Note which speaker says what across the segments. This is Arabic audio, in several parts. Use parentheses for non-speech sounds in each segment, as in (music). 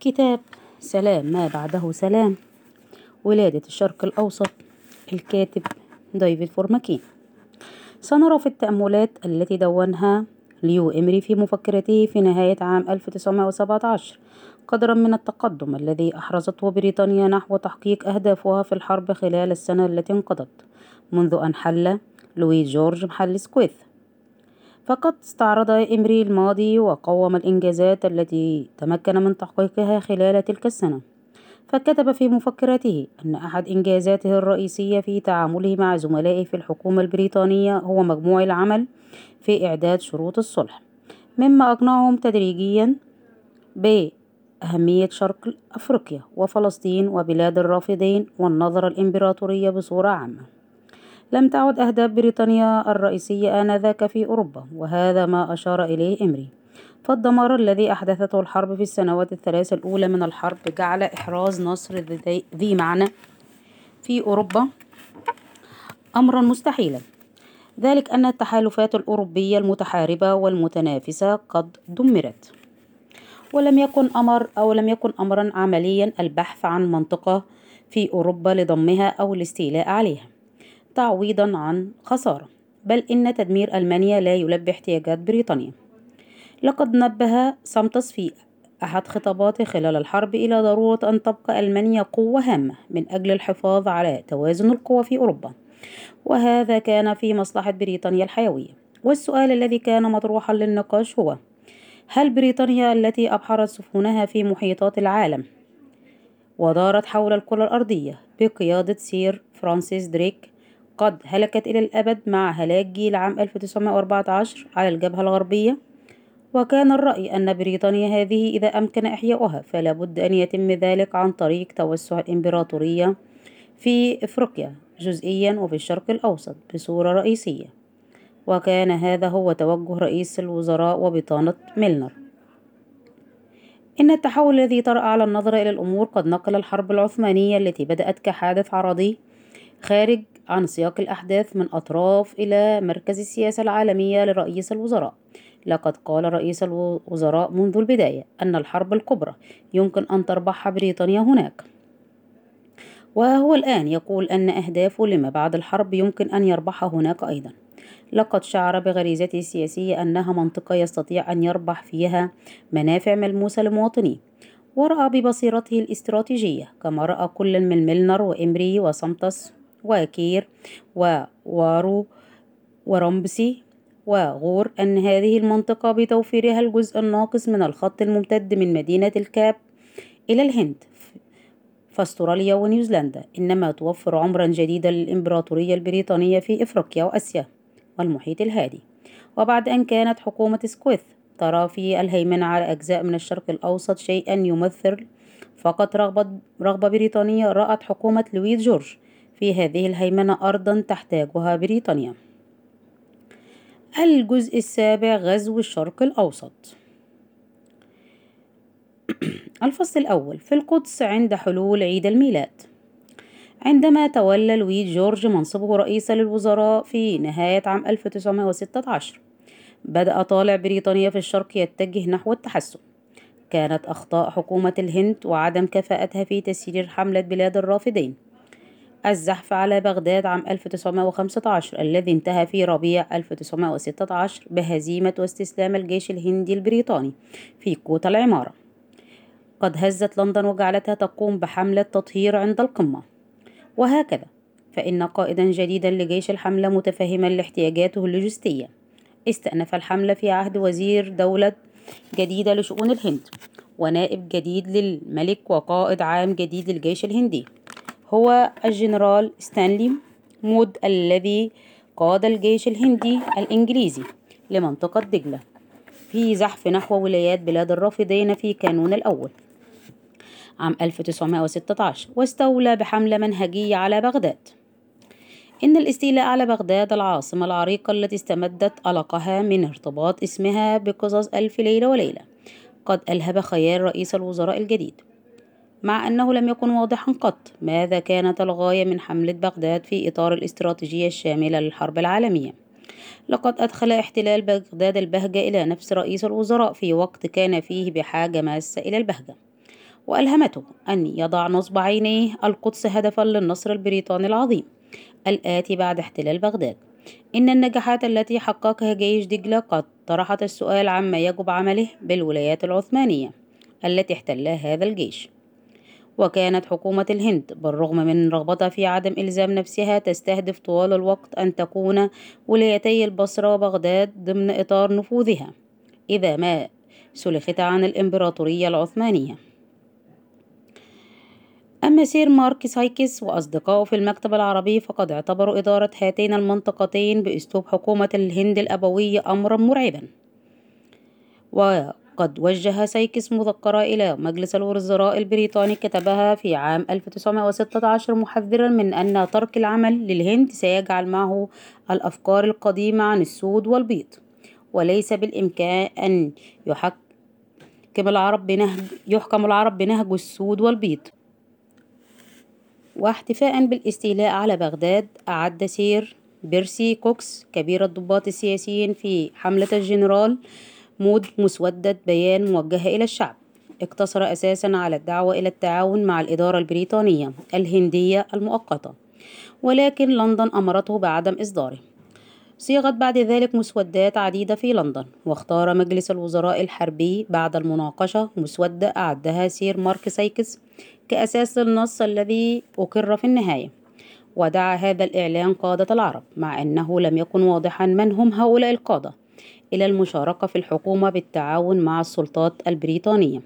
Speaker 1: كتاب سلام. ما بعده سلام. ولادة الشرق الأوسط الكاتب ديفيد فرومكين. سنرى في التأملات التي دونها ليو إمري في مفكرته في نهاية عام 1917 قدرا من التقدم الذي أحرزته بريطانيا نحو تحقيق أهدافها في الحرب خلال السنة التي انقضت منذ أن حل لويد جورج محل أسكويث. فقد استعرض إمري الماضي وقوم الإنجازات التي تمكن من تحقيقها خلال تلك السنة. فكتب في مفكرته أن أحد إنجازاته الرئيسية في تعامله مع زملائه في الحكومة البريطانية هو مجموع العمل في إعداد شروط الصلح مما أقنعهم تدريجيا بأهمية شرق أفريقيا وفلسطين وبلاد الرافدين والنظرة الإمبراطورية بصورة عامة. لم تعد أهداف بريطانيا الرئيسية آنذاك في أوروبا وهذا ما أشار إليه إمري. فالدمار الذي أحدثته الحرب في السنوات الثلاث الأولى من الحرب جعل إحراز نصر ذي معنى في أوروبا أمرا مستحيلا. ذلك أن التحالفات الأوروبية المتحاربة والمتنافسة قد دمرت. ولم يكن أمر أو لم يكن أمرا عمليا البحث عن منطقة في أوروبا لضمها أو الاستيلاء عليها. تعويضا عن خسارة بل إن تدمير ألمانيا لا يلبي احتياجات بريطانيا. لقد نبه سماتس في أحد خطاباته خلال الحرب إلى ضرورة أن تبقى ألمانيا قوة هامة من أجل الحفاظ على توازن القوى في أوروبا. وهذا كان في مصلحة بريطانيا الحيوية. والسؤال الذي كان مطروحا للنقاش هو هل بريطانيا التي أبحرت سفنها في محيطات العالم ودارت حول الكرة الأرضية بقيادة سير فرانسيس دريك قد هلكت إلى الأبد مع هلاك جيل عام 1914 على الجبهة الغربية. وكان الرأي أن بريطانيا هذه إذا أمكن إحياؤها فلا بد أن يتم ذلك عن طريق توسع الإمبراطورية في إفريقيا جزئيا وفي الشرق الأوسط بصورة رئيسية. وكان هذا هو توجه رئيس الوزراء وبطانة ميلنر. إن التحول الذي طرأ على النظر إلى الأمور قد نقل الحرب العثمانية التي بدأت كحادث عرضي خارج عن سياق الأحداث من أطراف إلى مركز السياسة العالمية لرئيس الوزراء. لقد قال رئيس الوزراء منذ البداية أن الحرب الكبرى يمكن أن تربحها بريطانيا هناك. وهو الآن يقول أن أهدافه لما بعد الحرب يمكن أن يربحها هناك أيضا. لقد شعر بغريزته السياسية أنها منطقة يستطيع أن يربح فيها منافع ملموسة لمواطنيه ورأى ببصيرته الاستراتيجية كما رأى كل من ميلنر وإمري وسمتس وكير ووارو ورمبسي وغور. أن هذه المنطقة بتوفيرها الجزء الناقص من الخط الممتد من مدينة الكاب إلى الهند فاستراليا ونيوزيلندا. إنما توفر عمرا جديدا للإمبراطورية البريطانية في إفريقيا وآسيا والمحيط الهادي. وبعد أن كانت حكومة سكويث ترى في الهيمنة على أجزاء من الشرق الأوسط شيئا يمثل فقط رغبة, رغبة بريطانية رأت حكومة لويس جورج في هذه الهيمنة أرضا تحتاجها بريطانيا. الجزء السابع غزو الشرق الأوسط. (clears throat) الفصل الأول في القدس عند حلول عيد الميلاد. عندما تولى لويس جورج منصبه رئيسا للوزراء في نهاية عام 1916 بدأ طالع بريطانيا في الشرق يتجه نحو التحسن. كانت أخطاء حكومة الهند وعدم كفاءتها في تسيير حملة بلاد الرافدين. الزحف على بغداد عام 1915 الذي انتهى في ربيع 1916 بهزيمة واستسلام الجيش الهندي البريطاني في كوتا العمارة. قد هزت لندن وجعلتها تقوم بحملة تطهير عند القمة. وهكذا فإن قائدا جديدا لجيش الحملة متفهما لاحتياجاته اللوجستية. استأنف الحملة في عهد وزير دولة جديدة لشؤون الهند ونائب جديد للملك وقائد عام جديد للجيش الهندي. هو الجنرال ستانلي مود الذي قاد الجيش الهندي الإنجليزي لمنطقة دجلة في زحف نحو ولايات بلاد الرافدين في كانون الأول عام 1916 واستولى بحملة منهجية على بغداد. إن الاستيلاء على بغداد العاصمة العريقة التي استمدت قلقها من ارتباط اسمها بقصص ألف ليلة وليلة قد ألهب خيال رئيس الوزراء الجديد. مع أنه لم يكن واضحا قط ماذا كانت الغاية من حملة بغداد في إطار الاستراتيجية الشاملة للحرب العالمية؟ لقد أدخل احتلال بغداد البهجة إلى نفس رئيس الوزراء في وقت كان فيه بحاجة ماسة إلى البهجة وألهمته أن يضع نصب عينيه القدس هدفا للنصر البريطاني العظيم الآتي بعد احتلال بغداد. إن النجاحات التي حققها جيش دجلة قد طرحت السؤال عما يجب عمله بالولايات العثمانية التي احتلها هذا الجيش. وكانت حكومة الهند بالرغم من رغبتها في عدم إلزام نفسها تستهدف طوال الوقت أن تكون ولايتي البصرة وبغداد ضمن إطار نفوذها إذا ما سلخت عن الإمبراطورية العثمانية. أما سير مارك سايكس وأصدقائه في المكتب العربي فقد اعتبروا إدارة هاتين المنطقتين بأسلوب حكومة الهند الأبوية أمرا مرعبا. وقد وجه سايكس مذكرة إلى مجلس الوزراء البريطاني كتبها في عام 1916 محذرا من أن ترك العمل للهند سيجعل معه الأفكار القديمة عن السود والبيض. وليس بالإمكان أن يحكم العرب بنهج يحكم العرب بنهج السود والبيض. واحتفاء بالاستيلاء على بغداد أعد سير بيرسي كوكس كبير الضباط السياسيين في حملة الجنرال مسودة بيان موجهة إلى الشعب. اقتصر أساسا على الدعوة إلى التعاون مع الإدارة البريطانية الهندية المؤقتة ولكن لندن أمرته بعدم إصداره. صيغت بعد ذلك مسودات عديدة في لندن واختار مجلس الوزراء الحربي بعد المناقشة مسودة أعدها سير مارك سايكس كأساس للنص الذي أقر في النهاية. ودعا هذا الإعلان قادة العرب مع أنه لم يكن واضحا من هم هؤلاء القادة. إلى المشاركة في الحكومة بالتعاون مع السلطات البريطانية.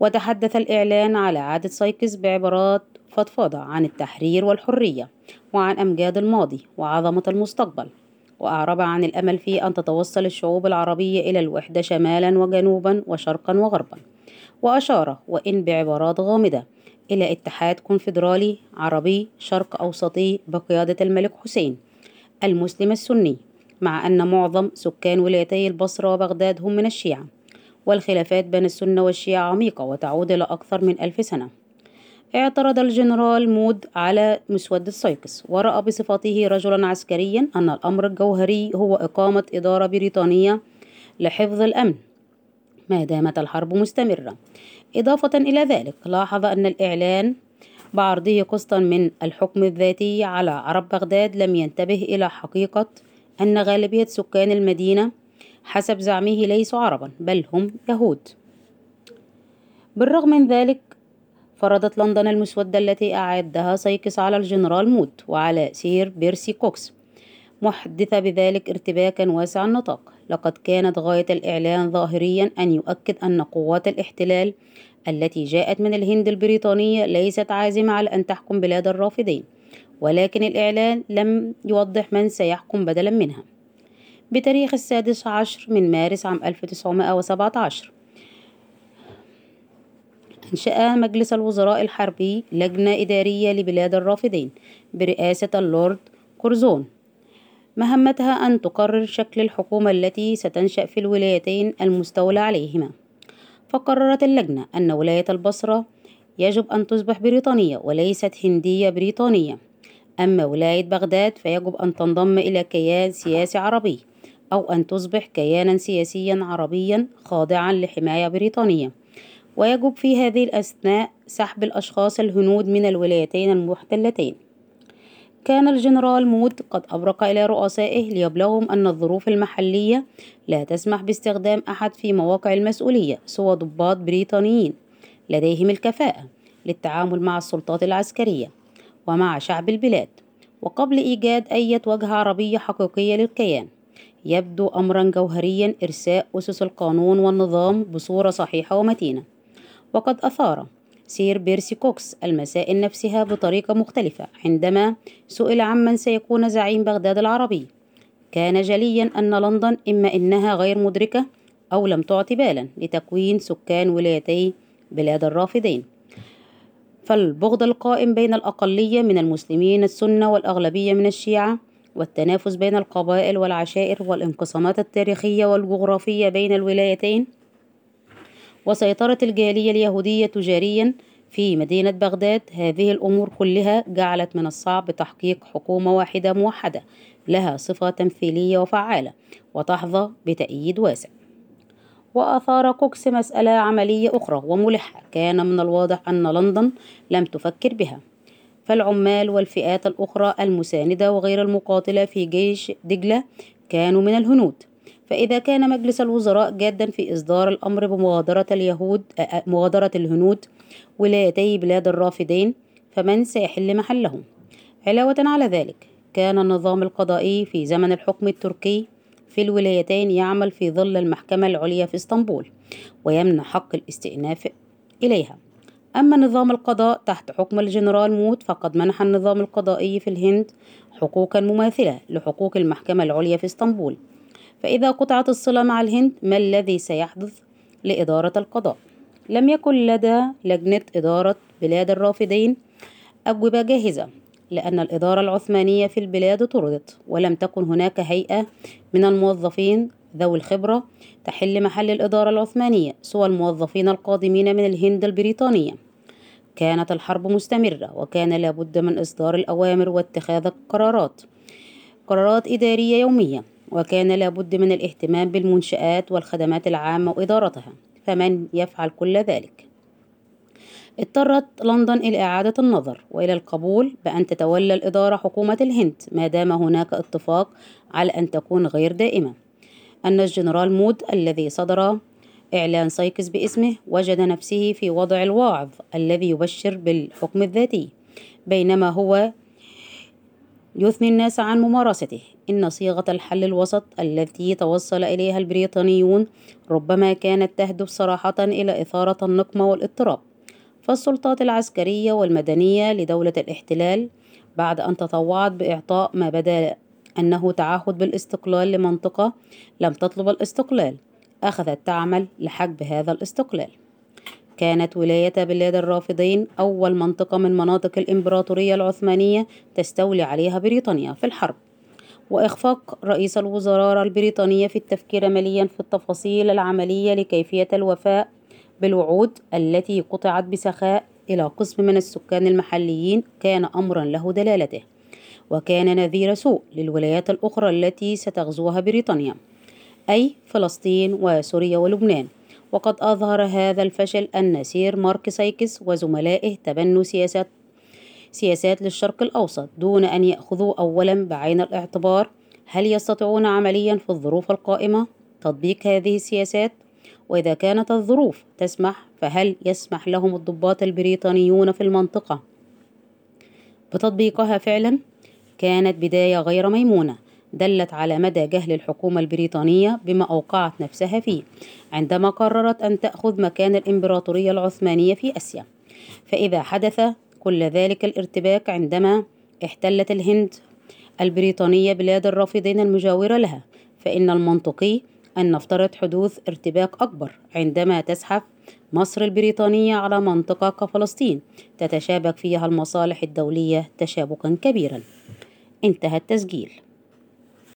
Speaker 1: وتحدث الإعلان على عادة سايكس بعبارات فضفاضة عن التحرير والحرية وعن أمجاد الماضي وعظمة المستقبل وأعرب عن الأمل في أن تتوصل الشعوب العربية إلى الوحدة شمالا وجنوبا وشرقا وغربا. وأشار وإن بعبارات غامضة إلى اتحاد كونفدرالي عربي شرق أوسطي بقيادة الملك حسين المسلم السني مع أن معظم سكان ولايتي البصرة وبغداد هم من الشيعة والخلافات بين السنة والشيعة عميقة وتعود إلى أكثر من ألف سنة. اعترض الجنرال مود على مسودة سايكس ورأى بصفته رجلا عسكريا أن الأمر الجوهري هو إقامة إدارة بريطانية لحفظ الأمن. ما دامت الحرب مستمرة. إضافة إلى ذلك لاحظ أن الإعلان بعرضه قسطا من الحكم الذاتي على عرب بغداد لم ينتبه إلى حقيقة أن غالبية سكان المدينة حسب زعمه ليسوا عربا بل هم يهود. بالرغم من ذلك فرضت لندن المسودة التي أعدها سايكس على الجنرال مود وعلى سير بيرسي كوكس. محدثة بذلك ارتباكا واسع النطاق. لقد كانت غاية الإعلان ظاهريا أن يؤكد أن قوات الاحتلال التي جاءت من الهند البريطانية ليست عازمة على أن تحكم بلاد الرافدين. ولكن الإعلان لم يوضح من سيحكم بدلا منها. بتاريخ السادس عشر من مارس عام 1917 أنشأ مجلس الوزراء الحربي لجنة إدارية لبلاد الرافدين برئاسة اللورد كورزون مهمتها أن تقرر شكل الحكومة التي ستنشأ في الولايتين المستولى عليهما. فقررت اللجنة أن ولاية البصرة يجب أن تصبح بريطانية وليست هندية بريطانية. أما ولاية بغداد فيجب أن تنضم إلى كيان سياسي عربي أو أن تصبح كيانا سياسيا عربيا خاضعا لحماية بريطانية. ويجب في هذه الأثناء سحب الأشخاص الهنود من الولايتين المحتلتين. كان الجنرال مود قد أبرق إلى رؤسائه ليبلغهم أن الظروف المحلية لا تسمح باستخدام أحد في مواقع المسؤولية سوى ضباط بريطانيين لديهم الكفاءة للتعامل مع السلطات العسكرية. ومع شعب البلاد. وقبل إيجاد أي وجهة عربية حقيقية للكيان يبدو أمرا جوهريا إرساء أسس القانون والنظام بصورة صحيحة ومتينة. وقد أثار سير بيرسي كوكس المسائل نفسها بطريقة مختلفة عندما سئل عمن سيكون زعيم بغداد العربي. كان جليا أن لندن إما إنها غير مدركة أو لم تعط بالا لتكوين سكان ولايتي بلاد الرافدين. فالبغض القائم بين الأقلية من المسلمين السنة والأغلبية من الشيعة والتنافس بين القبائل والعشائر والانقسامات التاريخية والجغرافية بين الولايتين. وسيطرة الجالية اليهودية تجاريا في مدينة بغداد هذه الأمور كلها جعلت من الصعب تحقيق حكومة واحدة موحدة لها صفة تمثيلية وفعالة وتحظى بتأييد واسع. وأثار كوكس مسألة عملية أخرى وملحة. كان من الواضح أن لندن لم تفكر بها. فالعمال والفئات الأخرى المساندة وغير المقاتلة في جيش دجلة كانوا من الهنود. فإذا كان مجلس الوزراء جادا في إصدار الأمر بمغادرة اليهود مغادرة الهنود ولايتي بلاد الرافدين فمن سيحل محلهم؟ علاوة على ذلك كان النظام القضائي في زمن الحكم التركي في الولايتين يعمل في ظل المحكمة العليا في إسطنبول ويمنع حق الاستئناف إليها. أما نظام القضاء تحت حكم الجنرال موت فقد منح النظام القضائي في الهند حقوقا مماثلة لحقوق المحكمة العليا في إسطنبول. فإذا قطعت الصلة مع الهند ما الذي سيحدث لإدارة القضاء؟ لم يكن لدى لجنة إدارة بلاد الرافدين أجوبة جاهزة. لأن الإدارة العثمانية في البلاد طردت ولم تكن هناك هيئة من الموظفين ذوي الخبرة تحل محل الإدارة العثمانية سوى الموظفين القادمين من الهند البريطانية. كانت الحرب مستمرة وكان لابد من إصدار الأوامر واتخاذ القرارات قرارات إدارية يومية وكان لابد من الاهتمام بالمنشآت والخدمات العامة وإدارتها فمن يفعل كل ذلك؟ اضطرت لندن إلى إعادة النظر وإلى القبول بأن تتولى الإدارة حكومة الهند ما دام هناك اتفاق على أن تكون غير دائمة. أن الجنرال مود الذي صدر إعلان سايكس باسمه وجد نفسه في وضع الواعظ الذي يبشر بالحكم الذاتي بينما هو يثني الناس عن ممارسته. إن صيغة الحل الوسط التي توصل إليها البريطانيون ربما كانت تهدف صراحة إلى إثارة النقمة والاضطراب. فالسلطات العسكرية والمدنية لدولة الاحتلال بعد أن تطوعت بإعطاء ما بدا أنه تعهد بالاستقلال لمنطقة لم تطلب الاستقلال أخذت تعمل لحجب هذا الاستقلال. كانت ولاية بلاد الرافدين أول منطقة من مناطق الإمبراطورية العثمانية تستولي عليها بريطانيا في الحرب. وإخفاق رئيس الوزراء البريطانية في التفكير مليا في التفاصيل العملية لكيفية الوفاء بالوعود التي قطعت بسخاء إلى قسم من السكان المحليين كان أمرا له دلالته وكان نذير سوء للولايات الأخرى التي ستغزوها بريطانيا أي فلسطين وسوريا ولبنان. وقد أظهر هذا الفشل أن سير مارك سايكس وزملائه تبنوا سياسات سياسات للشرق الأوسط دون أن يأخذوا أولا بعين الاعتبار. هل يستطيعون عمليا في الظروف القائمة تطبيق هذه السياسات؟ وإذا كانت الظروف تسمح فهل يسمح لهم الضباط البريطانيون في المنطقة؟ بتطبيقها فعلا؟ كانت بداية غير ميمونة دلت على مدى جهل الحكومة البريطانية بما أوقعت نفسها فيه عندما قررت أن تأخذ مكان الإمبراطورية العثمانية في آسيا. فإذا حدث كل ذلك الارتباك عندما احتلت الهند البريطانية بلاد الرافدين المجاورة لها فإن المنطقي أن نفترض حدوث ارتباك أكبر عندما تزحف مصر البريطانية على منطقة كفلسطين تتشابك فيها المصالح الدولية تشابكا كبيرا. انتهى التسجيل.